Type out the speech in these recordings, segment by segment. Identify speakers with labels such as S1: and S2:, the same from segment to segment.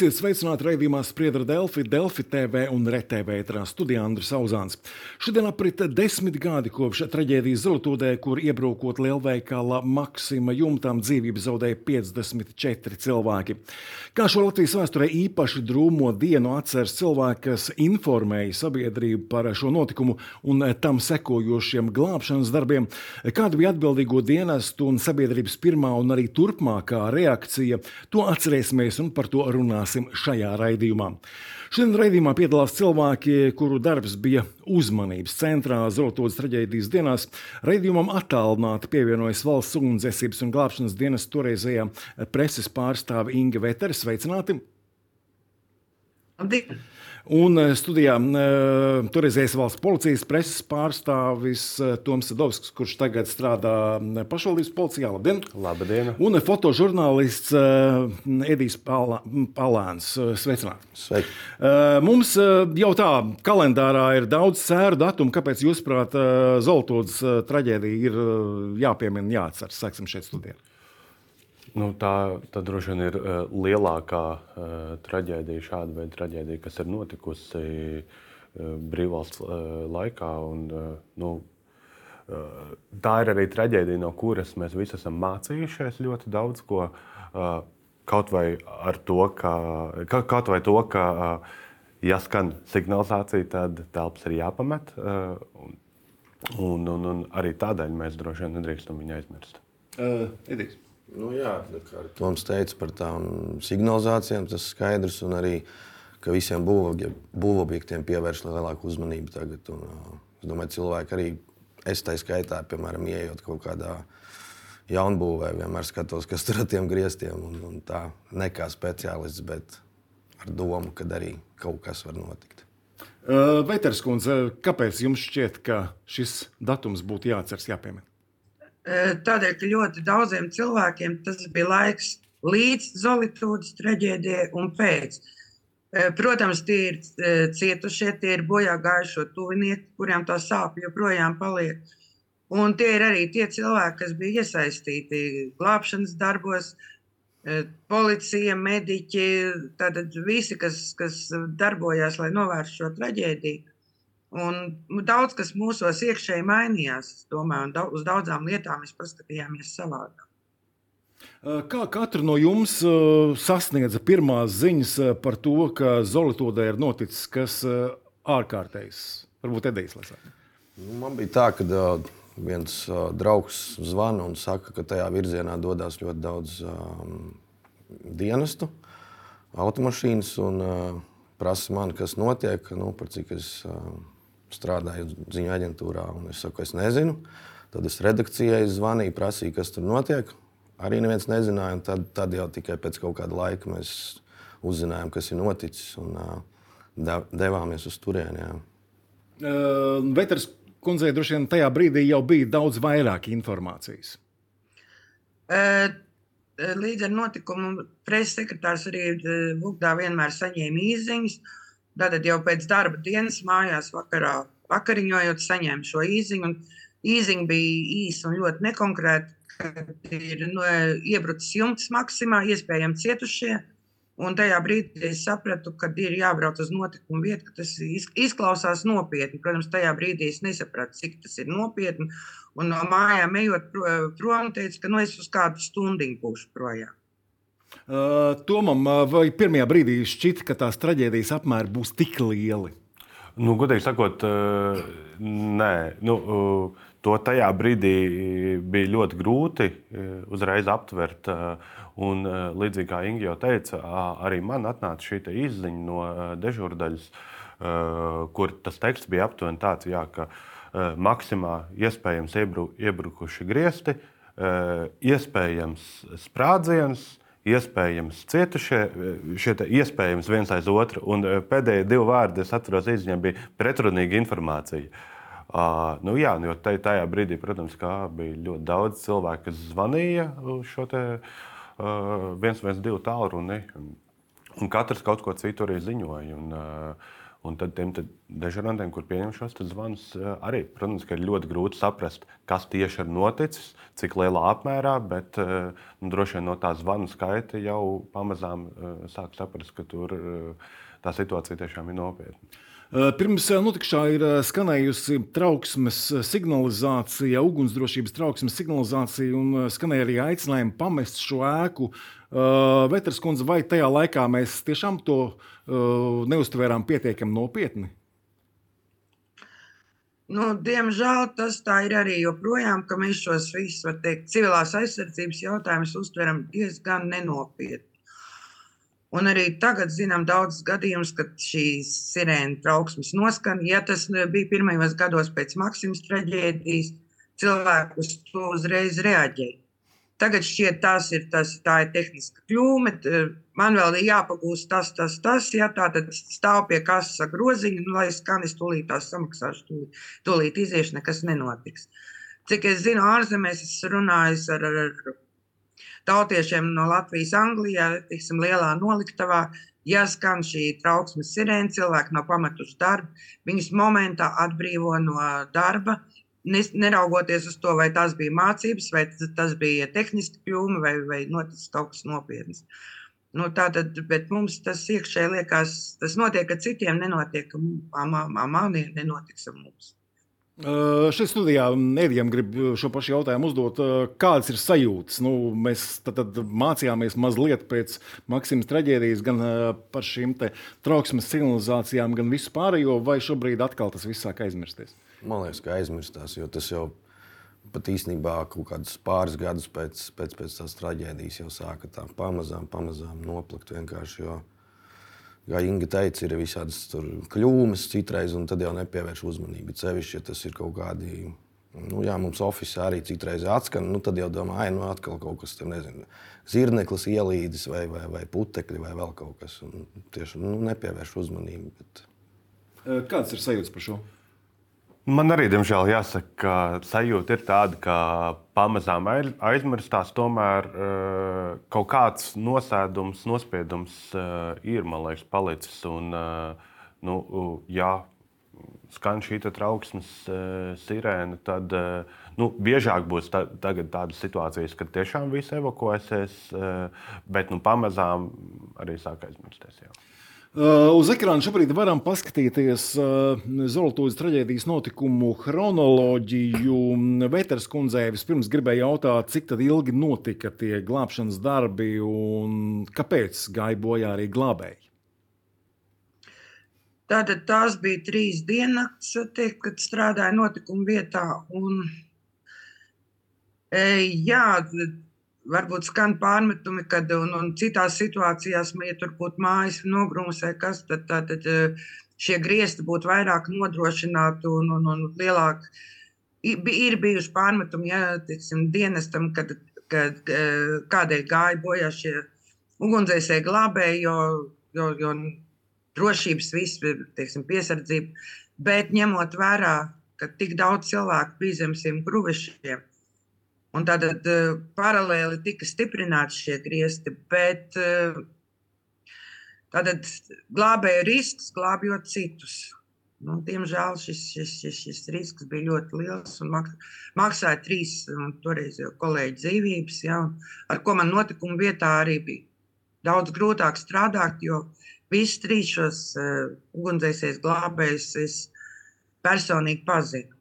S1: Esiet sveicināti raidījumā Spriedra Delfi, Delfi TV un RTV ētrā studijā Andris Auzāns. Šodien aprit desmit gadi kopš traģēdijas Zeltūdē, kur iebrukot lielveikala Maksima jumtām dzīvību zaudēja 54 cilvēki. Kā šo Latvijas vēsturē īpaši drūmo dienu atceras cilvēki, kas informēja sabiedrību par šo notikumu un tam sekojošiem glābšanas darbiem, kāda bija atbildīgo dienestu un sabiedrības pirmā un arī turpmākā reakcija, to atcerēsimies un par to runāsim šajā raidījumā. Šodien raidījumā piedalās cilvēki, kuru darbs bija uzmanības centrā Zeltodas traģēdijas dienās. Raidījumam attālināti pievienojas valsts ugunsdzēsības un glābšanas dienas toreizējā preses pārstāve Inga Vetera. Sveicināti!
S2: Labdien!
S1: Un eh, studijā eh, toreizējais valsts policijas preses pārstāvis eh, Toms Sadovskis, kurš tagad strādā pašvaldības policijā. Labdien!
S3: Labdien.
S1: Un fotožurnālists Edijs Palāns. Sveicināti!
S3: Sveiki.
S1: Mums jau tā kalendārā ir daudz sēru datumu. Kāpēc, jūsuprāt, Zoltodas traģēdija ir jāpiemina, jāatceras? Sāksim šeit studijā.
S3: Nu, tā, tā droši vien ir uh, lielākā uh, traģēdija, šāda veida traģēdija, kas ir notikusi uh, brīvvalsts uh, laikā. Un, uh, nu, uh, tā ir arī traģēdija, no kuras mēs visi esam mācījušies ļoti daudz ko. Uh, kaut vai ar to, ka, ka, kaut vai to, ka uh, ja skan signalizācija, tad telpas ir jāpamet. Uh, un, un, un arī tādēļ mēs droši vien nedrīkstam viņu aizmirst.
S1: Uh, Edijs.
S4: Nu, jā, kā Toms teica par tām signalizācijām, tas ir skaidrs. Un arī, ka visiem būvobjektiem pievērš lielāku uzmanību tagad. Un, es domāju, cilvēki arī, es tā skaitā, piemēram, ieejot kaut kādā jaunbūvē, vienmēr skatos, kas tur ar tiem grieztiem. Un, un tā nekā speciālists, bet ar domu, ka arī kaut kas var notikt.
S1: Veiters kundze, kāpēc jums šķiet, ka šis datums būtu jāatceras, jāpiemina?
S2: Tādēļ, ka ļoti daudziem cilvēkiem tas bija laiks līdz Zolītūdas traģēdijai un pēc. Protams, tie ir cietušie, tie ir bojā gājušo tuvinieki, kuriem tā sāpes joprojām paliek. Un tie ir arī tie cilvēki, kas bija iesaistīti glābšanas darbos, policija, mediķi, tātad visi, kas, kas darbojās, lai novērstu šo traģēdiju. Un daudz kas mūsos iekšēji mainījās. Es domāju, un uz daudzām lietām mēs paskatījāmies savādāk.
S1: Kā katra no jums sasniedza pirmās ziņas par to, ka Zolītodē ir noticis kas ārkārtējs? Varbūt Edijs lasāk.
S4: Nu, man bija tā, ka viens draugs zvana un saka, ka tajā virzienā dodas ļoti daudz um, dienestu, automašīnas un uh, prasa man, kas notiek, nu, par cik es. Uh, strādāju ziņu aģentūrā, un es saku, es nezinu. Tad es redakcijai zvanīju, prasīju, kas tur notiek. Arī neviens nezināja, un tad, tad jau tikai pēc kaut kāda laika mēs uzzinājām, kas ir noticis, un uh, devāmies uz turieni.
S1: Uh, Veters kundzei droši vien tajā brīdī jau bija daudz vairāk informācijas.
S2: Uh, līdz ar notikumu preses sekretārs arī Vukdā vienmēr saņēma īsiņas. Uh, Tātad jau pēc darba dienas mājās vakarā, vakariņojot, saņēmu šo īziņu. Īziņa bija īsa un ļoti nekonkrēta. Ir no, iebrucis jumts maksimā, iespējams, cietušie. Un tajā brīdī es sapratu, ka ir jābrauc uz notikumu vietu, ka tas izklausās nopietni. Protams, tajā brīdī es nesapratu, cik tas ir nopietni. Un no mājām ejot prom, teicu, ka nu, es uz kādu stundu būšu projām.
S1: Uh, Tomam, vai pirmajā brīdī šķita, ka tās traģēdijas apmēri būs tik lieli?
S3: Nu, godīgi sakot, nē. Nu, to tajā brīdī bija ļoti grūti uzreiz aptvert. Un, līdzīgi kā Inga jau teica, arī man atnāca šī izziņa no dežurdaļas, kur tas teksts bija aptuveni tāds, jā, ka maksimā iespējams iebru, iebrukuši griezti, iespējams sprādziens iespējams cietušie, šie iespējams viens aiz otru. Un eh, pēdējie divi vārdi, es atceros, izņem, bija pretrunīga informācija. Uh, nu, jā, nu, jo tajā brīdī, protams, bija ļoti daudz cilvēku, kas zvanīja šo te, uh, 112 tālruni. Un, un katrs kaut ko citu arī ziņoja. Un, uh, Un tad tiem dežurantiem, kur pieņem šos zvanus, arī, protams, ir ļoti grūti saprast, kas tieši ir noticis, cik lielā apmērā, bet nu, droši vien no tā zvanu skaita jau pamazām sāk saprast, ka tur tā situācija tiešām ir nopietna.
S1: Pirms notikšā ir skanējusi trauksmes signalizācija, ugunsdrošības trauksmes signalizācija un skanēja arī aicinājumi pamest šo ēku. Veters kundze, vai tajā laikā mēs tiešām to neustvērām pietiekami nopietni?
S2: Nu, diemžēl tas tā ir arī joprojām, ka mēs šos visus, var teikt, civilās aizsardzības jautājumus uztveram diezgan nenopietni. Un arī tagad zinām daudzus gadījumus, kad šīs sirēna trauksmes noskan. Ja tas bija pirmajos gados pēc Maksimas traģēdijas, cilvēki uz to uzreiz reaģēja. Tagad šķiet, tas ir, tas, tā ir tehniska kļūme. Man vēl ir jāpagūst tas, tas, tas. Ja tā tad stāv pie kases groziņa, nu, lai skan, es tūlīt tās samaksāšu, tūlīt, tūlīt iziešu, nekas nenotiks. Cik es zinu, ārzemēs es runāju ar, ar, ar tautiešiem no Latvijas, Anglijā, tiksim, lielā noliktavā. Ja skan šī trauksmes sirēna, cilvēki nav pametuši darbu, viņus momentā atbrīvo no darba. Neraugoties uz to, vai tas bija mācības, vai tas bija tehniski kļūme, vai, vai noticis kaut kas nopietns. Nu, tātad, bet mums tas iekšēji liekas, tas notiek ar citiem, nenotiek ar mani, nenotiks ar mums.
S1: Uh, šeit studijā Edijam grib šo pašu jautājumu uzdot. Uh, kādas ir sajūtas? Nu, mēs tad, tad mācījāmies mazliet pēc Maksimas traģēdijas, gan uh, par šīm trauksmes signalizācijām, gan visu pārējo, vai šobrīd atkal tas viss sāk aizmirsties?
S4: Man liekas, ka aizmirstās, jo tas jau pat īstenībā kaut kādus pāris gadus pēc, pēc, pēc tās traģēdijas jau sāka tā pamazām, pamazām noplikt vienkārši. Jo, kā Inga teica, ir visādas kļūmes citreiz, un tad jau nepievērš uzmanību. Cevišķi, ja tas ir kaut kādi, nu, jā, mums oficiālā arī citreiz atskan, nu, tad jau domā, ah, nu, atkal kaut kas tam, nezinu, zirneklis ielīdis vai, vai, vai putekļi vai vēl kaut kas. Un tieši nu, nepievērš uzmanību. Bet...
S1: Kāds ir sajūta par šo?
S3: Man arī, diemžēl, jāsaka, ka sajūta ir tāda, ka pamazām aizmirstās, tomēr uh, kaut kāds nosēdums, nospiedums uh, ir, man liekas, palicis. Un, uh, nu, ja skan šī trauksmes sirēna, tad nu, biežāk būs ta, tādas situācijas, kad tiešām viss evakuēsies, bet nu, pamazām arī sāk aizmirsties. Jau.
S1: Uh, uz ekrāna šobrīd varam paskatīties uh, Zolotūdas traģēdijas notikumu chronoloģiju. Vēters kundzei vispirms gribēja jautāt, cik ilgi notika tie glābšanas darbi un kāpēc gāja bojā arī glābēji.
S2: Tātad tās bija trīs dienas, kad strādāja notikuma vietā. Un, e, jā, varbūt skan pārmetumi, kad un, un citās situācijās, ja tur būtu mājas nogrūmsē, kas tad, tad, tad eh, šie griezti būtu vairāk nodrošināti un, un, un lielāk. Ir bijuši pārmetumi, ja tiksim, dienestam, kad, kad eh, kādēļ gāja bojā šie ugunsdzēsēji glābēji, jo, jo, jo drošības viss, teiksim, piesardzība, bet ņemot vērā, ka tik daudz cilvēku bija zem šiem gruvešiem, Un tad uh, paralēli tika stiprināti šie griezti, bet uh, tātad glābēja risks, glābjot citus. Nu, diemžēl šis, šis, šis, šis risks bija ļoti liels un maksāja trīs toreizējo kolēģu dzīvības, ja, ar ko man notikuma vietā arī bija daudz grūtāk strādāt, jo visus trīs šos uh, ugunsdzēsējas glābējus es personīgi pazinu.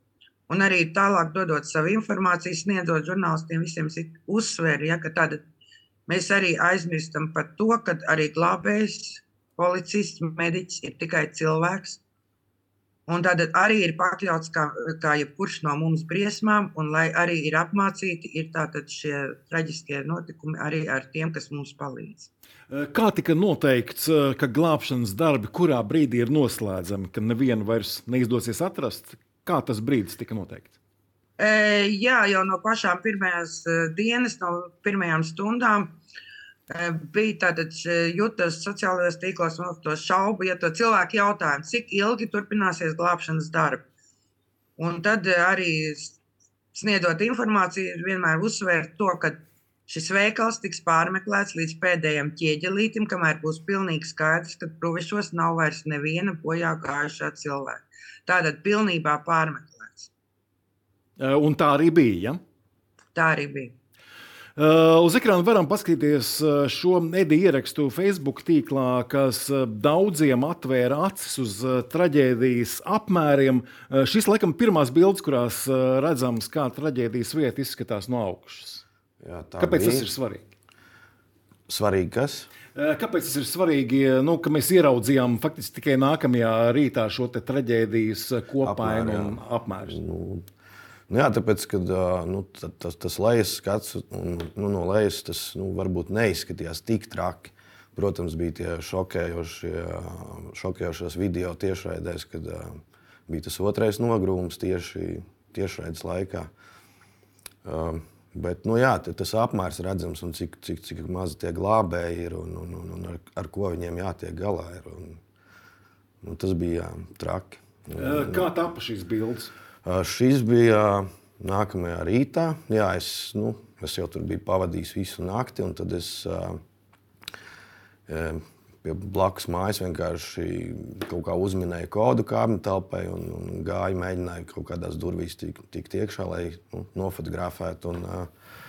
S2: Un arī tālāk dodot savu informāciju, sniedzot žurnālistiem, visiem uzsvēra, ja, ka tāda, mēs arī aizmirstam par to, ka arī glābējs, policists, mediķis ir tikai cilvēks. Un tad arī ir pakļauts kā, kā jebkurš no mums briesmām, un lai arī ir apmācīti, ir tātad šie traģiskie notikumi arī ar tiem, kas mums palīdz.
S1: Kā tika noteikts, ka glābšanas darbi kurā brīdī ir noslēdzami, ka nevienu vairs neizdosies atrast? Kā tas brīdis tika noteikts?
S2: E, jā, jau no pašām pirmajās dienas, no pirmajām stundām e, bija tādas jūtas sociālajos tīklos, no to šaubu, ja to cilvēku jautājumu, cik ilgi turpināsies glābšanas darbi. Un tad arī sniedzot informāciju, vienmēr uzsvērt to, ka Šis veikals tiks pārmeklēts līdz pēdējiem ķieģelītim, kamēr būs pilnīgi skaidrs, ka provešos nav vairs neviena bojā gājušā cilvēka. Tātad pilnībā pārmeklēts.
S1: Un tā arī bija. Ja?
S2: Tā arī bija.
S1: Uh, uz ekrāna varam paskatīties šo ediju ierakstu Facebook tīklā, kas daudziem atvēra acis uz traģēdijas apmēriem. Uh, šis, laikam, ir pirmās bildes, kurās redzams, kā traģēdijas vieta izskatās no augšas. Jā, Kāpēc bija. tas ir svarīgi?
S4: Svarīgi kas?
S1: Kāpēc tas ir svarīgi, nu, ka mēs ieraudzījām faktiski tikai nākamajā rītā šo traģēdijas kopainu un apmēru? Nu,
S4: Nu, jā, tāpēc, ka nu, tas, tas lejas skats un, nu, no lejas tas nu, varbūt neizskatījās tik traki. Protams, bija tie šokējošie, video tiešraidēs, kad bija tas otrais nogrūms tieši tiešraides laikā. Uh, bet, nu, jā, tas apmērs redzams un cik, cik, cik maz tie glābēji ir un, un, un, un ar, ar ko viņiem jātiek galā. Ir, un, un tas bija jā, traki.
S1: Un, Kā tapa šīs bildes?
S4: Šis bija nākamajā rītā. Jā, es, nu, es jau tur biju pavadījis visu nakti, un tad es pie blakus mājas vienkārši kaut kā uzminēju kodu kāpņu telpai un, un gāju, mēģināju kaut kādās durvīs tikt, tikt iekšā, lai nu, nofotografētu. Un, uh,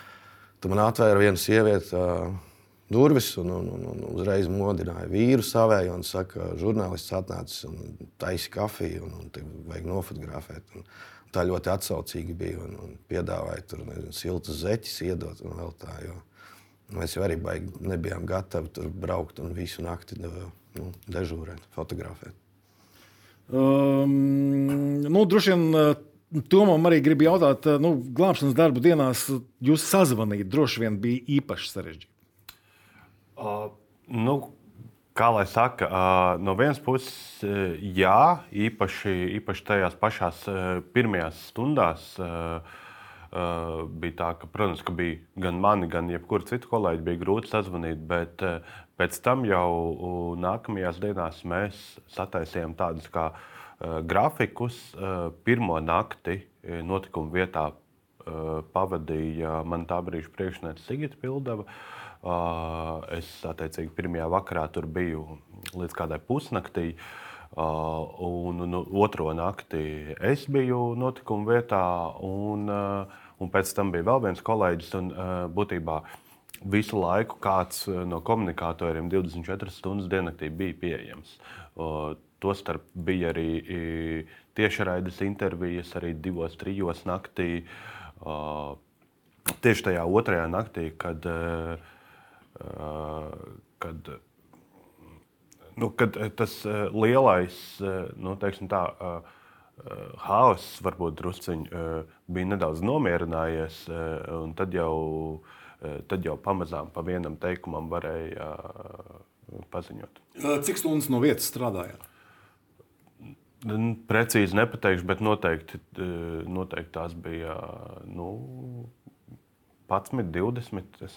S4: tad man atvēra viena sieviete. Uh, durvis un, un, un, un uzreiz modināja vīru savēju un saka, žurnālists atnācis un taisa kafiju un, un vajag nofotografēt. Un tā ļoti atsaucīgi bija un, un piedāvāja tur nezinu, siltas zeķes iedot un vēl tā. Jo mēs jau arī baigi nebijām gatavi tur braukt un visu nakti nu, dežūrēt, fotografēt.
S1: Um, nu, droši vien Tomam arī gribu jautāt, nu, glābšanas darbu dienās jūs sazvanīt, droši vien bija īpaši sarežģīti.
S3: Uh, nu, kā lai saka, uh, no vienas puses, uh, jā, īpaši, īpaši tajās pašās uh, pirmajās stundās. Uh, Uh, bija tā, ka, protams, ka bija gan mani, gan jebkuru citu kolēģi bija grūti sazvanīt, bet uh, pēc tam jau uh, nākamajās dienās mēs sataisījām tādus kā uh, grafikus. Uh, pirmo nakti notikuma vietā uh, pavadīja man tā brīža priekšniece Sigita Pildava. Uh, Es attiecīgi pirmajā vakarā tur biju līdz kādai pusnaktī. Un, un otro nakti es biju notikuma vietā, un, un pēc tam bija vēl viens kolēģis. Un, būtībā visu laiku kāds no komunikatoriem 24 stundas diennaktī bija pieejams. Tostarp bija arī tiešraides intervijas, arī divos, trijos naktī. Tieši tajā otrajā naktī, kad uh, kad, nu, kad tas lielais nu, tā, haoss varbūt drusciņi bija nedaudz nomierinājies, un tad jau, tad jau pamazām pa vienam teikumam varēja paziņot.
S1: Cik stundas no vietas strādājāt?
S3: Precīzi nepateikšu, bet noteikti, noteikti tās bija nu, 11, 20. Es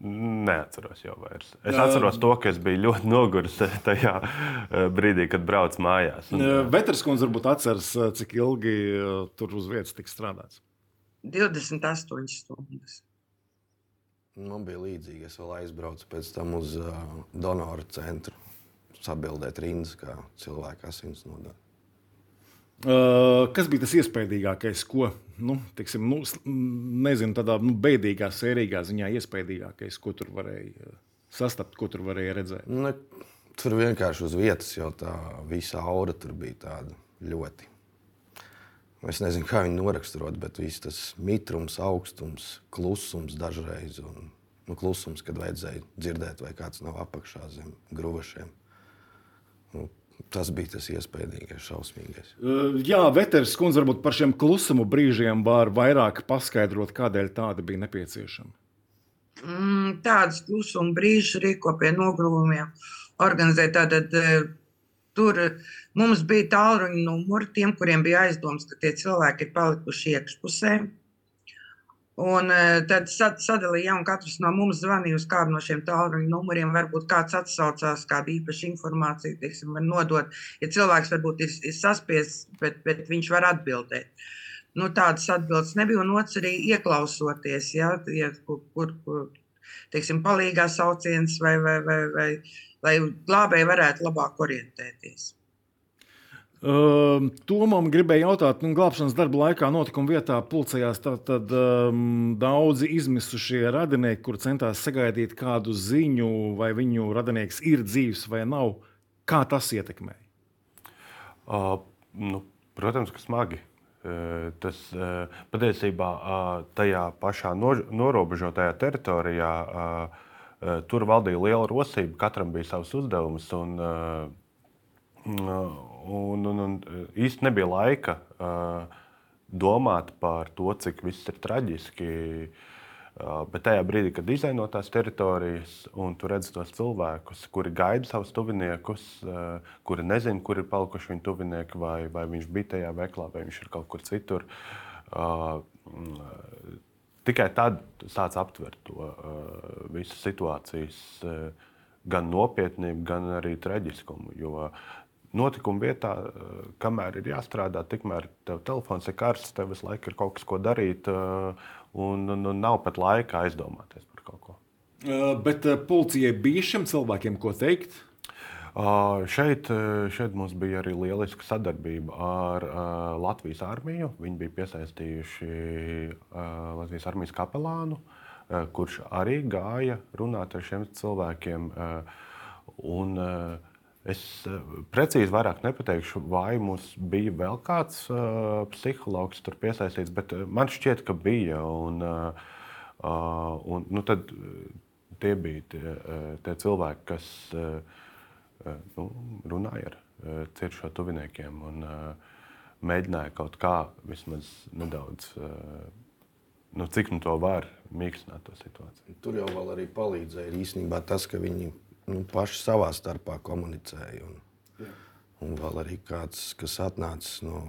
S3: neatceros jau vairs. Es Jā. atceros to, ka es biju ļoti noguris tajā eh, brīdī, kad braucu mājās.
S1: Un... Veters kundze varbūt atceras, eh, cik ilgi eh, tur uz vietas tika strādāts.
S2: 28 stundas.
S4: Man bija līdzīgi. Es vēl aizbraucu pēc tam uz uh, donoru centru, sabildēt rindas, kā cilvēka asins nodot.
S1: Uh, kas bija tas iespaidīgākais, ko, nu, tiksim, nu, nezinu, tādā nu, beidīgā, sērīgā ziņā iespaidīgākais, ko tur varēja uh, sastapt, ko tur varēja redzēt?
S4: Ne, tur vienkārši uz vietas jau tā visa aura tur bija tāda ļoti. Es nezinu, kā viņi noraksturot, bet viss tas mitrums, augstums, klusums dažreiz. Un, nu, klusums, kad vajadzēja dzirdēt, vai kāds nav apakšā zem grūvašiem. Tas bija tas iespaidīgais, šausmīgais.
S1: Jā, Veters kundze, varbūt par šiem klusuma brīžiem var vairāk paskaidrot, kādēļ tāda bija nepieciešama.
S2: Mm, Tādas klusuma brīžas rīko pie nogrūmiem. Organizēt tātad, tur mums bija tālruņa numuri tiem, kuriem bija aizdoms, ka tie cilvēki ir palikuši iekšpusē. Un e, tad sadalījām, un katrs no mums zvanīja uz kādu no šiem tālruņa numuriem. Varbūt kāds atsaucās, kāda īpaša informācija, teiksim, var nodot. Ja cilvēks varbūt ir, ir saspiests, bet, bet viņš var atbildēt. Nu, tādas atbildes nebija, un otrs arī ieklausoties, ja, ja, kur, kur, kur, teiksim, palīgā sauciens, vai, vai, vai, vai, lai glābēji varētu labāk orientēties.
S1: Uh, Tomam gribēja jautāt, nu, glābšanas darba laikā notikuma vietā pulcējās tad, um, daudzi izmisušie radinieki, kur centās sagaidīt kādu ziņu, vai viņu radinieks ir dzīves vai nav. Kā tas ietekmēja?
S3: Uh, nu, protams, ka smagi. Tas patiesībā tajā pašā norobežotajā teritorijā tur valdīja liela rosība, katram bija savs uzdevums. Un īsti nebija laika domāt par to, cik viss ir traģiski. Uh, Uh, bet tajā brīdī, kad dizaino tās teritorijas, un tu redz tos cilvēkus, kuri gaida savus tuviniekus, uh, kuri nezina, kur ir palikuši viņu tuvinieki, vai, vai viņš bija tajā veiklā, vai viņš ir kaut kur citur. Uh, tikai tad sāc aptvert to visu situācijas gan nopietnību, gan arī traģiskumu. Jo notikuma vietā, kamēr ir jāstrādā, tikmēr tev telefons ir karsts, tev visu laiku ir kaut kas, ko darīt. Uh, un, un, un nav pat laika aizdomāties par kaut ko.
S1: Uh, bet policijai bija šiem cilvēkiem ko teikt?
S3: Šeit, šeit mums bija arī lieliska sadarbība ar Latvijas armiju. Viņi bija piesaistījuši Latvijas armijas kapelānu, kurš arī gāja runāt ar šiem cilvēkiem. Un, uh, Es precīzi vairāk nepateikšu, vai mums bija vēl kāds uh, psihologs tur piesaistīts, bet man šķiet, ka bija. Un, uh, un, nu, tad tie bija tie, tie cilvēki, kas uh, nu, runāja ar uh, cietušo tuviniekiem un uh, mēģināja kaut kā vismaz nedaudz. Uh, nu, cik nu to var mīkstināt to situāciju.
S4: Tur jau arī palīdzēja īstenībā tas, ka viņi nu, paši savā starpā komunicēja. Un, Jā. un vēl arī kāds, kas atnācis no,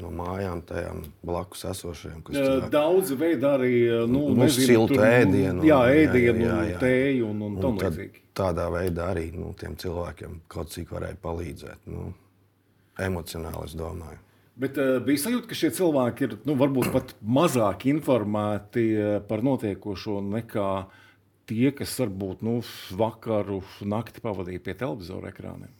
S4: no mājām, tajām blakus esošajām.
S1: Daudzi veidi arī nu,
S4: nu, siltu ēdienu,
S1: jā, ēdienu, jā, jā, jā. tēju un, un, un tam līdzīgi.
S4: Tādā veidā arī nu, tiem cilvēkiem kaut cik varēja palīdzēt. Nu, emocionāli, es domāju.
S1: Bet uh, bija sajūta, ka šie cilvēki ir nu, varbūt pat mazāk informēti par notiekošo nekā uh, tie, kas varbūt nu, vakaru, nakti pavadīja pie televizora ekrāniem?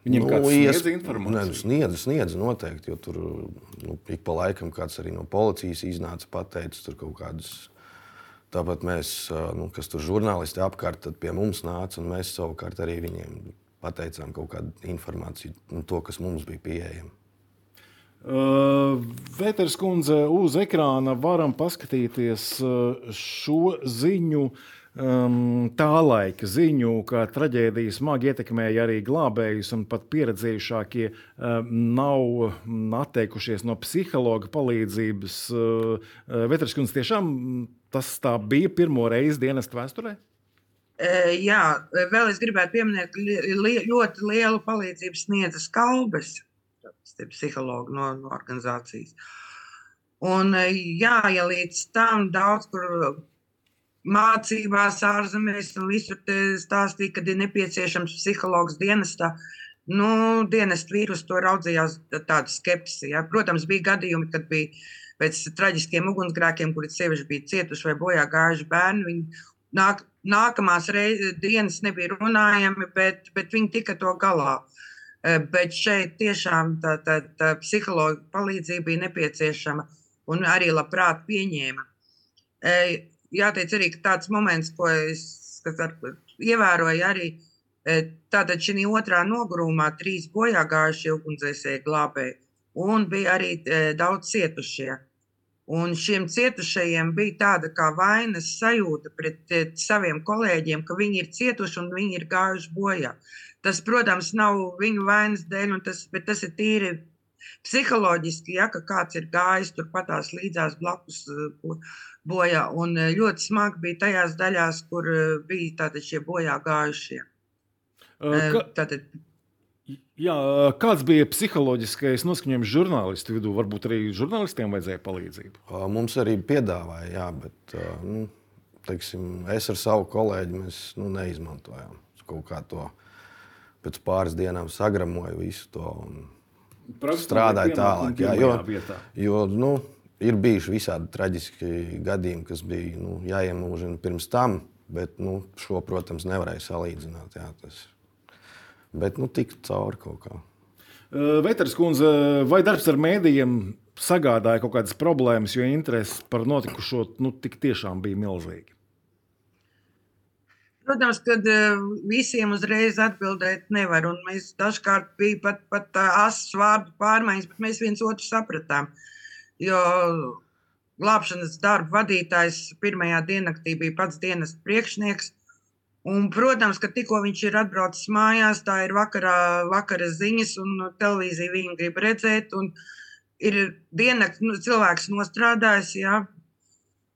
S1: Viņam nu, sniedz informāciju?
S4: Nē, sniedz, sniedz noteikti, jo tur nu, ik pa laikam kāds arī no policijas iznāca pateicis tur kaut kādas. Tāpat mēs, nu, kas tur žurnālisti apkārt, tad pie mums nāca, un mēs savukārt arī viņiem pateicām kaut kādu informāciju, nu, to, kas mums bija pieejama.
S1: Uh, Vēters kundze, uz ekrāna varam paskatīties uh, šo ziņu. Um, tā laika ziņu, ka traģēdija smagi ietekmēja arī glābējus, un pat pieredzējušākie um, nav atteikušies no psihologa palīdzības. Uh, Vēters kundze, tiešām tas tā bija pirmo reizi dienas vēsturē?
S2: Jā, vēl es gribētu pieminēt, ka li ļoti lielu palīdzību sniedza skalbes psihologi no, no organizācijas. Un, eh, jā, ja līdz tam daudz kur mācībās, ārzemēs un visur stāstīja, ka ir nepieciešams psihologs dienestā, nu, dienestu vīrus to raudzījās tādu skepsi. Ja. Protams, bija gadījumi, kad bija pēc traģiskiem ugunsgrēkiem, kuri sievieši bija cietuši vai bojā gājuši bērni. Viņi nāk, nākamās reiz, dienas nebija runājami, bet, bet viņi tika to galā. Eh, bet šeit tiešām tā, tā, tā psihologa palīdzība bija nepieciešama un arī labprāt pieņēma. Eh, jāteic arī, tāds moments, ko es ievēroju, arī eh, tātad šī otrā nogurumā trīs bojā gājušie ugunsdzēsēji glābēji un bija arī daudz cietušie. Un šiem cietušajiem bija tāda kā vainas sajūta pret saviem kolēģiem, ka viņi ir cietuši un viņi ir gājuši bojā. Uh, Tas, protams, nav viņu vainas dēļ, tas, bet tas ir tīri psiholoģiski, ja kāds ir gājis turpatās līdzās blakus bojā. Un ļoti smagi bija tajās daļās, kur bija tātad šie bojā gājušie.
S1: Ka... Tātad, Jā, kāds bija psiholoģiskais noskaņojums žurnālistu vidū? Varbūt arī žurnālistiem vajadzēja palīdzību.
S4: Mums arī piedāvāja, jā, bet nu, teiksim, es ar savu kolēģi mēs, nu, neizmantojām kaut kā to pēc pāris dienām sagramoju visu to un Praktiski strādāju tālāk. Jā, jo, vietā. jo nu, ir bijuši visādi traģiski gadījumi, kas bija nu, jāiemūžina pirms tam, bet nu, šo, protams, nevarēja salīdzināt. Jā, tas. Bet nu, tik cauri kaut kā.
S1: Veters kundze, vai darbs ar mēdījiem sagādāja kaut kādas problēmas, jo interesi par notikušo nu, tik tiešām bija milzīga?
S2: Protams, ka visiem uzreiz atbildēt nevar. Mēs dažkārt bija pat, pat asas vārdu pārmaiņas, bet mēs viens otru sapratām. Jo glābšanas darba vadītājs pirmajā diennaktī bija pats dienas priekšnieks. Un, protams, ka tikko viņš ir atbraucis mājās, tā ir vakarā, vakara ziņas, un televīzija viņu grib redzēt. Ir diennakts, nu, cilvēks nostrādājis, jā,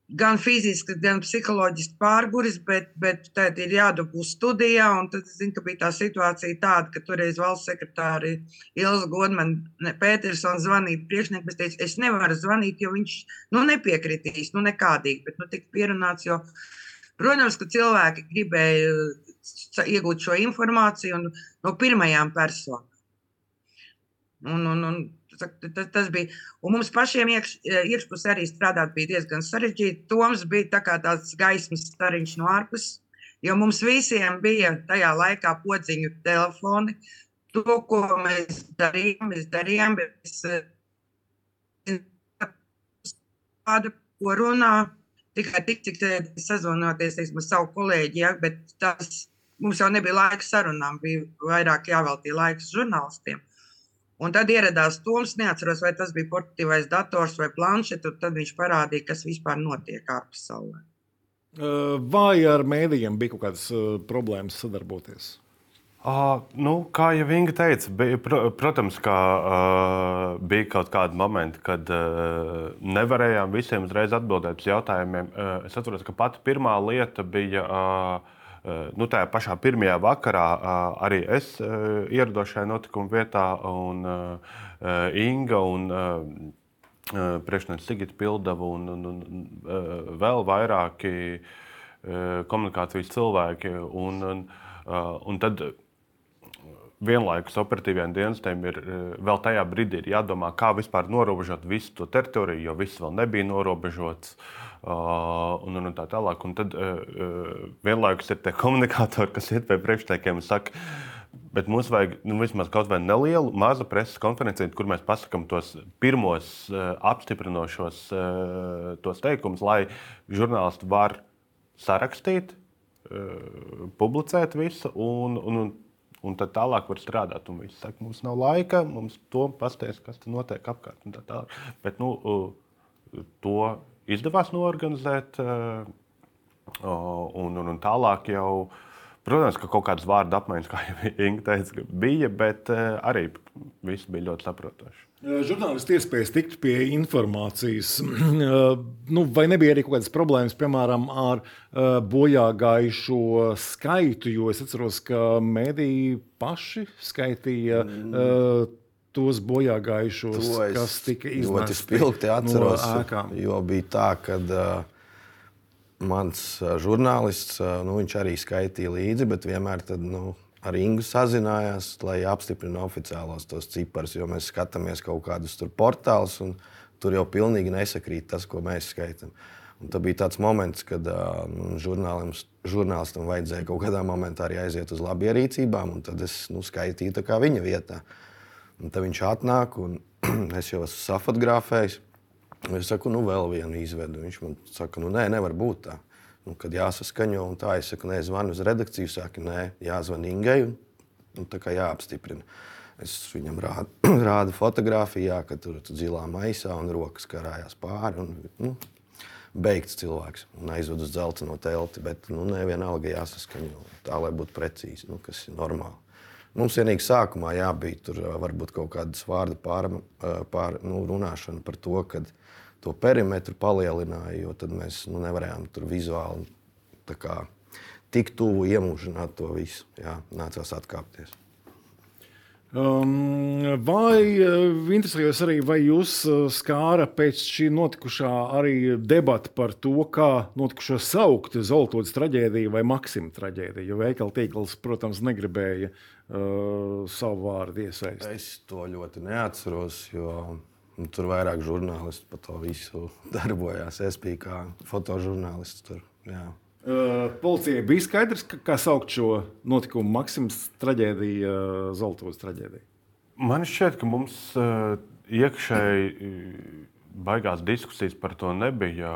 S2: gan fiziski, gan psiholoģiski pārguris, bet, bet tad ir jādabū studijā. Tad es zinu, ka bija tā situācija tāda, ka toreiz valsts sekretāri Ilza Godmana Petersona zvanīja priekšniekam. Es teicu, es nevaru zvanīt, jo viņš nu, nepiekritīs, nu nekādīgi, bet nu, tika pierunāts. Jo, Protams, ka cilvēki gribēja iegūt šo informāciju no pirmajām personām. Un, un, un, tas, tas bija. Un mums pašiem iekš, iekšpusē arī strādāt bija diezgan sarežģīti. Toms bija tā kā tāds gaismas stariņš no ārpuses, jo mums visiem bija tajā laikā podziņu telefoni. To, ko mēs darījām, mēs darījām, bet es kādu, ko runā, tikai tik, cik sazvanoties teiksim, savu kolēģi, ja, bet tas mums jau nebija laika sarunām, bija vairāk jāveltīja laiks žurnālistiem. Un tad ieradās Toms, neatceros, vai tas bija portatīvais dators vai planšets, un tad viņš parādīja, kas vispār notiek ārpasaulē.
S1: Vai ar mēdījiem bija kaut kādas problēmas sadarboties?
S3: Uh, nu, kā jau Inga teica, bija, pr protams, ka uh, bija kaut kādi momenti, kad uh, nevarējām visiem uzreiz atbildēt uz jautājumiem. Uh, es atceros, ka pati pirmā lieta bija. Uh, Nu, tajā pašā pirmajā vakarā uh, arī es uh, ierados šajā notikuma vietā, un Inga un priekšnieks Sigita Pildava un, un, un vēl vairāki komunikācijas cilvēki. Un, un, un tad, vienlaikus operatīviem dienestiem ir eh, vēl tajā brīdī jādomā, kā vispār norobežot visu to teritoriju, jo viss vēl nebija norobežots. Un, un tā tālāk. Un tad vienlaikus ir tie komunikātori, kas iet pie priekšniekiem un saka, Bet mums vajag nu, vismaz kaut vai nelielu, mazu preses konferenci, kur mēs pasakām tos pirmos uh, apstiprinošos uh, tos teikumus, lai žurnālisti var sarakstīt, publicēt visu un, un, un un tad tālāk var strādāt. Un viss saka, mums nav laika, mums to pastāstīs, kas tur notiek apkārt. Tā tā. Bet nu, to izdevās norganizēt, un, un, un tālāk jau. Protams, ka kaut kādas vārdu apmaiņas, kā jau Inga teica, bija, bet arī viss bija ļoti saprotoši.
S1: Žurnālisti iespējas tikt pie informācijas. nu, vai nebija arī kaut kādas problēmas, piemēram, ar bojā gājušo skaitu? Jo es atceros, ka mediji paši skaitīja. Mm. Tos bojā gājušos, kas tika izdarīti.
S4: Ļoti spilgti atceros, no ēkām. jo bija tā, ka uh, mans žurnālists, uh, nu, viņš arī skaitīja līdzi, bet vienmēr tad, nu, ar Ingu sazinājās, lai apstiprinātu oficiālos tos ciparus, jo mēs skatāmies kaut kādus tur portālus, un tur jau pilnīgi nesakrīt tas, ko mēs skaitām. Un tad bija tāds moments, kad uh, žurnālistam vajadzēja kaut kādā momentā arī aiziet uz labierīcībām, un tad es nu, skaitīju viņa vietā. Un tad viņš atnāk, un es jau esmu safotografējis. Es saku, nu, vēl vienu izvedu. Viņš man saka, nu, nē, nevar būt tā nu, kad jāsaskaņo. Tā es saku, nē, zvanu uz redakciju, saka, nē, jāzvan Ingai un, un tā kā jāapstiprina. Es viņam rādu, rādu fotografiju, jā, ka tur ir zilā maisā un rokas karājās pāri. Un, nu, beigts cilvēks un aizved uz dzelteno telti, bet nu, nevienalga jāsaskaņo tā, lai būtu precīzi, nu, kas ir normāli. Mums vienīgi sākumā jābija tur varbūt kaut kādas vārdu pār, pār, nu, runāšana par to, ka to perimetru palielināja, jo tad mēs nu, nevarējām tur vizuāli kā, tik tuvu iemūžināt to visu. Jā, nācās atkāpties.
S1: Um, vai uh, interesējos arī, vai jūs uh, skāra pēc šī notikušā arī debata par to, kā notikušo saukt Zoltodas traģēdiju vai Maksima traģēdiju? Jo veikala tīkls, protams, negribēja uh, savu vārdu iesaistīt.
S4: Es to ļoti neatceros, jo Un tur vairāk žurnālisti par to visu darbojās. Es biju kā fotožurnālists. Tur, jā.
S1: uh, policijai bija skaidrs, ka, kā saukt šo notikumu Maksimas traģēdiju, uh, Zoltovas traģēdiju.
S3: Man šķiet, ka mums uh, iekšēji baigās diskusijas par to nebija.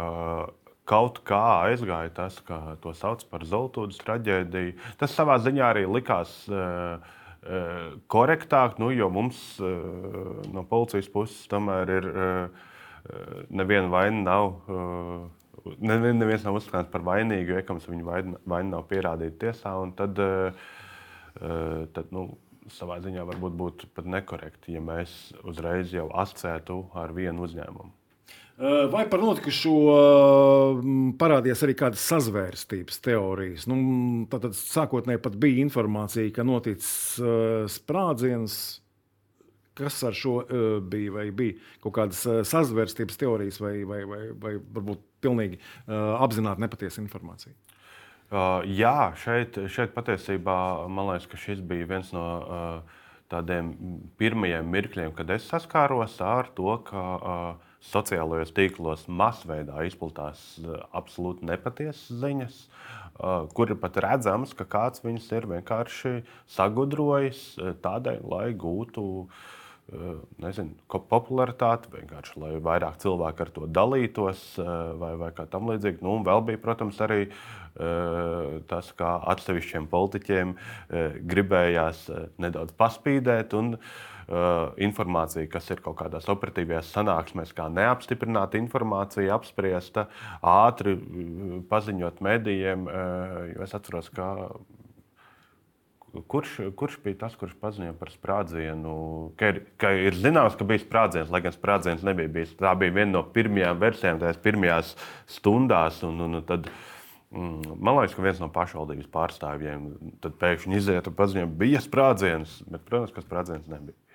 S3: Kaut kā aizgāja tas, ka to sauc par Zeltūdas traģēdiju. Tas savā ziņā arī likās uh, korektāk, nu, jo mums no policijas puses tomēr ir neviena vaina nav. Neviens nav uzskatīts par vainīgu, ja viņa vaina, vaina nav pierādīta tiesā. Tad, tad nu, savā ziņā varbūt būtu pat nekorekti, ja mēs uzreiz jau asociētu ar vienu uzņēmumu.
S1: Vai par notikušo parādījās arī kādas sazvērstības teorijas? Nu, tad sākotnēji pat bija informācija, ka noticis sprādziens. Kas ar šo bija? Vai bija kaut kādas sazvērstības teorijas, vai, vai, vai, vai varbūt pilnīgi apzināti nepatiesa informācija?
S3: Jā, šeit, šeit patiesībā man liekas, ka šis bija viens no tādiem pirmajiem mirkļiem, kad es saskāros ar to, ka sociālajos tīklos masveidā izplatās eh, absolūti nepatiesas ziņas, eh, kur ir pat redzams, ka kāds viņus ir vienkārši sagudrojis eh, tādēļ, lai gūtu nezinu, popularitāti, vienkārši lai vairāk cilvēku ar to dalītos, vai, vai kā tam līdzīgi. Nu, vēl bija, protams, arī tas, kā atsevišķiem politiķiem gribējās nedaudz paspīdēt. Un, uh, informācija, kas ir kaut kādās operatīvajās sanāksmēs, kā neapstiprināta informācija, apspriesta, ātri uh, paziņot medijiem. Uh, jo es atceros, ka Kurš, kurš bija tas, kurš paziņoja par sprādzienu? Ka ir, ka ir zināms, ka bija sprādziens, lai gan sprādziens nebija bijis. Tā bija viena no pirmajām versijām, tajās pirmajās stundās. Un, un, tad, mm, man liekas, ka viens no pašvaldības pārstāvjiem pēkšņi iziet un paziņoja, ka bija sprādziens, bet, protams, ka sprādziens nebija.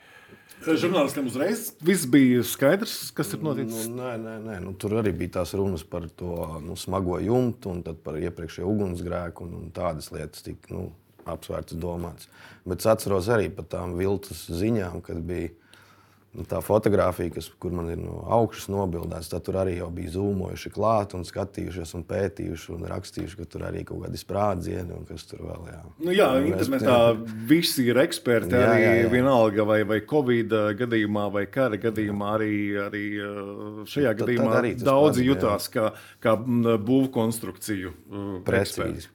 S1: Žurnālistiem uzreiz viss bija skaidrs, kas ir noticis.
S4: Nu, nē, nē, nē. Nu, tur arī bija tās runas par to nu, smago jumtu un par iepriekšējo ugunsgrēku un, un tādas lietas tika nu, apsvērtas, domātas. Bet es atceros arī par tām viltus ziņām, kad bija Nu, tā fotografija, kas, kur man ir no augšas nobildēta, tad tur arī bija zūmojuši klāt un skatījušies un pētījuši un rakstījuši, ka tur arī kaut kādi sprādzieni un kas tur vēl. Jā,
S1: nu, jā internetā visi ir eksperti. Jā, arī jā, jā. vienalga vai, vai Covid gadījumā vai kara gadījumā arī, arī šajā tad, gadījumā tad daudzi pats, jutās jā. kā, kā būvkonstrukciju.
S4: Precīzi.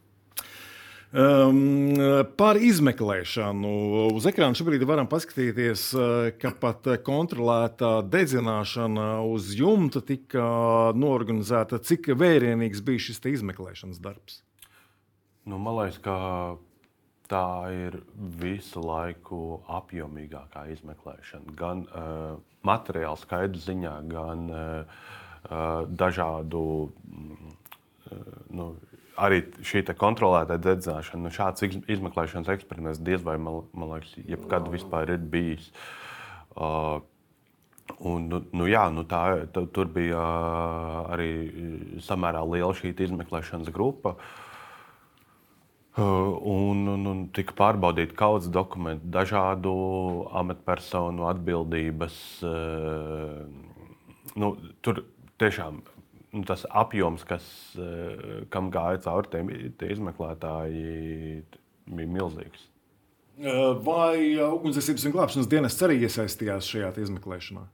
S1: Um, par izmeklēšanu. Uz ekrāna šobrīd varam paskatīties, eh, ka pat kontrolēta dedzināšana uz jumta tika norganizēta. Cik vērienīgs bija šis izmeklēšanas darbs?
S3: Nu, man liekas, ka tā ir visu laiku apjomīgākā izmeklēšana. Gan uh, materiāla skaidru ziņā, gan uh, dažādu. Uh, nu, arī šī kontrolētā dedzināšana, nu, šāds izmeklēšanas eksperiments diez vai man, man liekas, jebkad vispār ir bijis. Uh, Un, nu, nu, jā, nu tā, tā, tur bija uh, arī samērā liela šī izmeklēšanas grupa. Uh, un, un, un tika pārbaudīti kaudzes dokumenti, dažādu amatpersonu atbildības. Uh, nu, tur tiešām nu, tas apjoms, kas, eh, kam gāja cauri tie, tie izmeklētāji, bija milzīgs.
S1: Eh, vai ugunsdzēsības un glābšanas dienas arī iesaistījās šajā izmeklēšanā?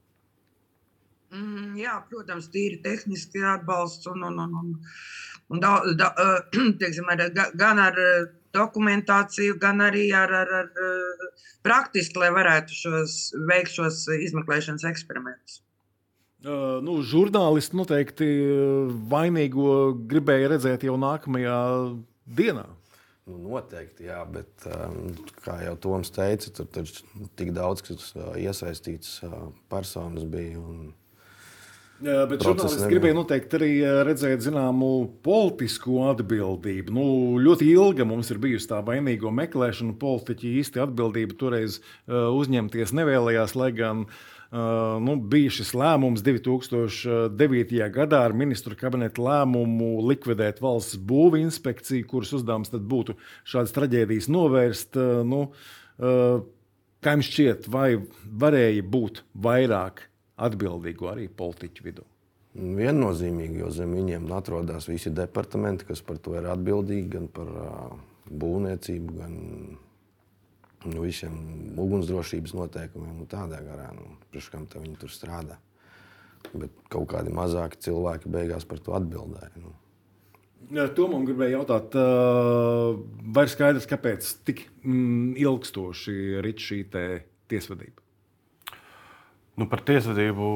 S2: Mm, jā, protams, tīri tehniski atbalsts un, un, un, un, un da, da, teiksim, ar, gan ar dokumentāciju, gan arī ar, ar, ar praktiski, lai varētu šos, veikt šos izmeklēšanas eksperimentus.
S1: Uh, nu, žurnālisti noteikti vainīgo gribēja redzēt jau nākamajā dienā.
S4: Nu, noteikti, jā, bet um, kā jau Toms teica, tur, tur tik daudz kas uh, iesaistīts uh, personas bija. Un...
S1: Jā, bet žurnālisti gribēja noteikti arī redzēt zināmu politisku atbildību. Nu, ļoti ilga mums ir bijusi tā vainīgo meklēšana. Politiķi īsti atbildību toreiz uh, uzņemties nevēlējās, lai gan Uh, nu, bija šis lēmums 2009. gadā ar ministru kabineta lēmumu likvidēt valsts būvniecības inspekciju, kuras uzdevums būtu šādas traģēdijas novērst. Nu, kā jums šķiet, vai varēja būt vairāk atbildīgo arī politiķu vidū?
S4: Viennozīmīgi, jo zem viņiem atrodas visi departamenti, kas par to ir atbildīgi, gan par būvniecību, gan nu, visiem ugunsdrošības noteikumiem un tādā garā. Nu, Priekš kam viņi tur strādā. Bet kaut kādi mazāki cilvēki beigās par to atbildēja. Nu.
S1: To man gribēja jautāt, vai ir skaidrs, kāpēc tik mm, ilgstoši ir šī tiesvedība?
S3: Nu, par tiesvedību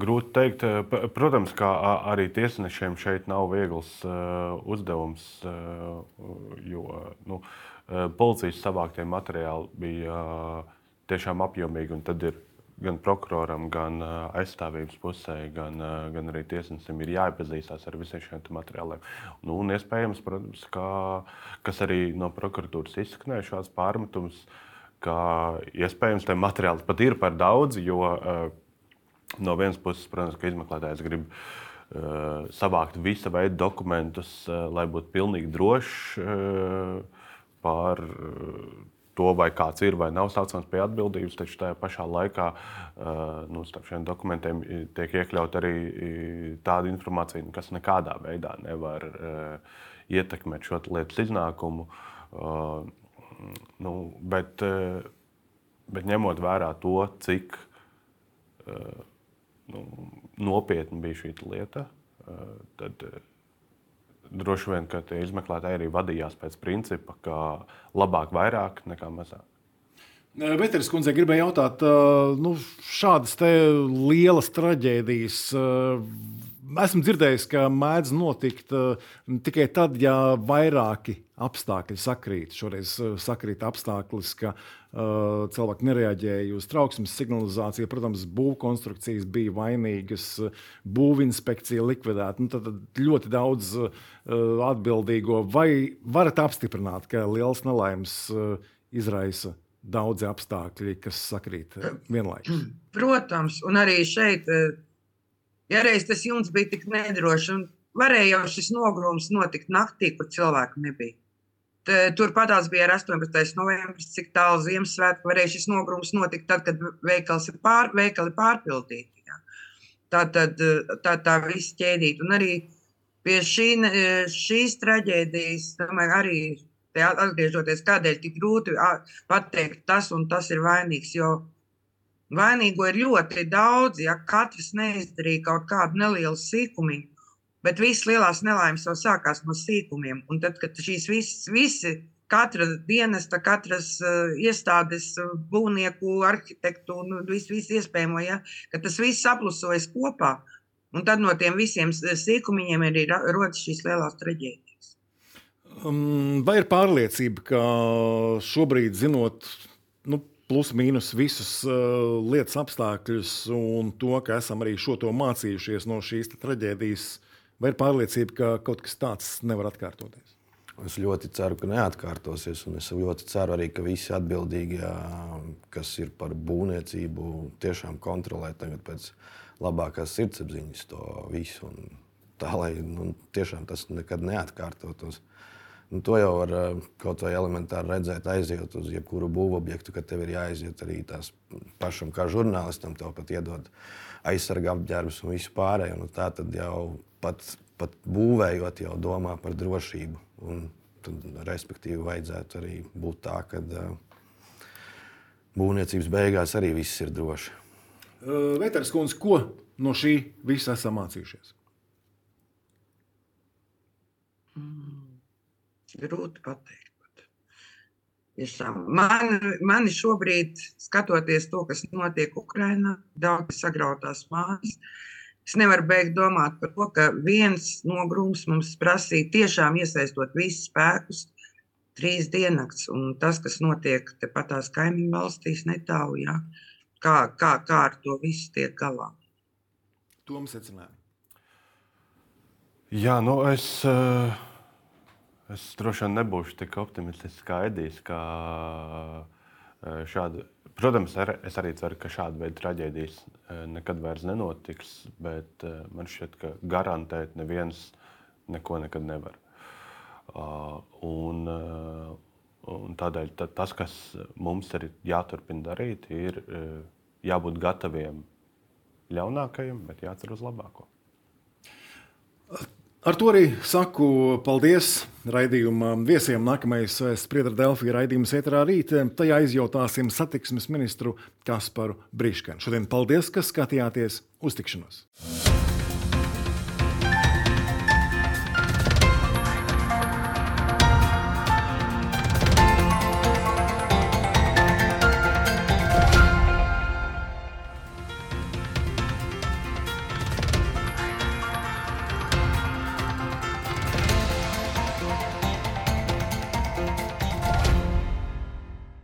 S3: grūti teikt. Protams, ka arī tiesnešiem šeit nav viegls uzdevums, jo nu, policijas savāktie materiāli bija tiešām apjomīgi. Tad ir gan prokuroram, gan aizstāvības pusē, gan, gan arī tiesnesim ir jāiepazīstās ar visiem šiem materiāliem. Nu, un iespējams, protams, kā, kas arī no prokuratūras izskanēja šāds pārmetums, ka iespējams tie materiāli pat ir par daudz, jo no vienas puses, protams, izmeklētājs grib savākt visa veida dokumentus, lai būtu pilnīgi drošs par to, vai kāds ir vai nav saucams pie atbildības, taču tajā pašā laikā nu, starp šiem dokumentiem tiek iekļaut arī tāda informācija, kas nekādā veidā nevar ietekmēt šo lietu iznākumu. Nu, bet, bet ņemot vērā to, cik nu, nopietna bija šī lieta, tad droši vien, ka tie izmeklētāji arī vadījās pēc principa, ka labāk vairāk nekā mazāk.
S1: Veteris kundze gribēja jautāt, nu, šādas lielas traģēdijas esmu dzirdējis, ka mēdz notikt uh, tikai tad, ja vairāki apstākļi sakrīt. Šoreiz uh, sakrīt apstākļus, ka uh, cilvēki nereaģēja uz trauksmes signalizāciju. Protams, būvkonstrukcijas bija vainīgas, būvinspekcija likvidēta. Nu, tad ļoti daudz uh, atbildīgo. Vai varat apstiprināt, ka liels nelaimes uh, izraisa? Daudzi apstākļi, kas sakrīt vienlaikus.
S2: Protams, un arī šeit uh, Ja reiz tas jums bija tik nedrošs, un varēja jau šis nogrūms notikt naktī, kur cilvēku nebija. Turpat bija ar 18. novembris, cik tālu Ziemassvētku varēja šis nogrūms notikt, tad, kad veikals ir pār, veikali pārpildīti. Ja. Tā tad tā, tā viss ķēdīt. Un arī pie šī, šīs traģēdijas, domāju, arī atgriežoties, kādēļ tik grūti pateikt, tas un tas ir vainīgs. Jo Vainīgo ir ļoti daudz, ja katrs neizdarīja kaut kādu nelielu sīkumu, bet visas lielās nelaimes jau sākās no sīkumiem. Un tad, kad šīs visas, visi, katra dienesta, katras uh, iestādes, būvnieku, arhitektu, nu, viss vis iespējamo, ja, ka tas viss aplusojas kopā. Un tad no tiem visiem sīkumiņiem arī rodas šīs lielās traģēdijas.
S1: Um, vai ir pārliecība, ka šobrīd, zinot nu, plus mīnus visus uh, lietas apstākļus un to, ka esam arī šo to mācījušies no šīs traģēdijas, vai ir pārliecība, ka kaut kas tāds nevar atkārtoties?
S4: Es ļoti ceru, ka neatkārtosies. Es ļoti ceru arī, ka visi atbildīgie, kas ir par būvniecību, tiešām kontrolē pēc labākās sirdsapziņas to visu. Tā lai nu, tiešām tas nekad neatkārtotos. Nu, to jau var eh, kaut vai elementāri redzēt, aiziet uz jebkuru būvobjektu, ka tev ir jāaiziet arī tās pašam, kā žurnālistam, tev pat iedod aizsarga apģērbus un visu pārējo. Nu, tā tad jau pat, pat būvējot, jau domā par drošību. Un tad, respektīvi, vajadzētu arī būt tā, ka uh, būvniecības beigās arī viss ir droši.
S1: Vēters kundze, ko no šī visa esam mācījušies?
S2: Mm. Grūti pateikt. Man, mani šobrīd, skatoties to, kas notiek Ukrajinā, daudz sagrautās mājas, es nevaru beigt domāt par to, ka viens nogrūms mums prasīja tiešām iesaistot visus spēkus trīs diennakts. Un tas, kas notiek tepat tās kaimiņu valstīs, netālu, ja? kā, kā, kā ar to visu tiek galā.
S1: Tom secinājumi.
S3: Jā, nu es. Uh Es droši vien nebūšu tik optimistisks kā Edijs. Kā šāda, protams, es arī ceru, ka šāda veida traģēdijas eh, nekad vairs nenotiks, bet eh, man šķiet, ka garantēt neviens neko nekad nevar. Un, un tādēļ tas, kas mums ir jāturpina darīt, ir jābūt gataviem ļaunākajam, bet jācer uz labāko.
S1: Ar to arī saku paldies raidījuma viesiem. Nākamais Spriedra Delfija raidījums ietrā rīt. Tajā izjautāsim satiksmes ministru Kasparu Briškanu. Šodien paldies, ka skatījāties uz tikšanos!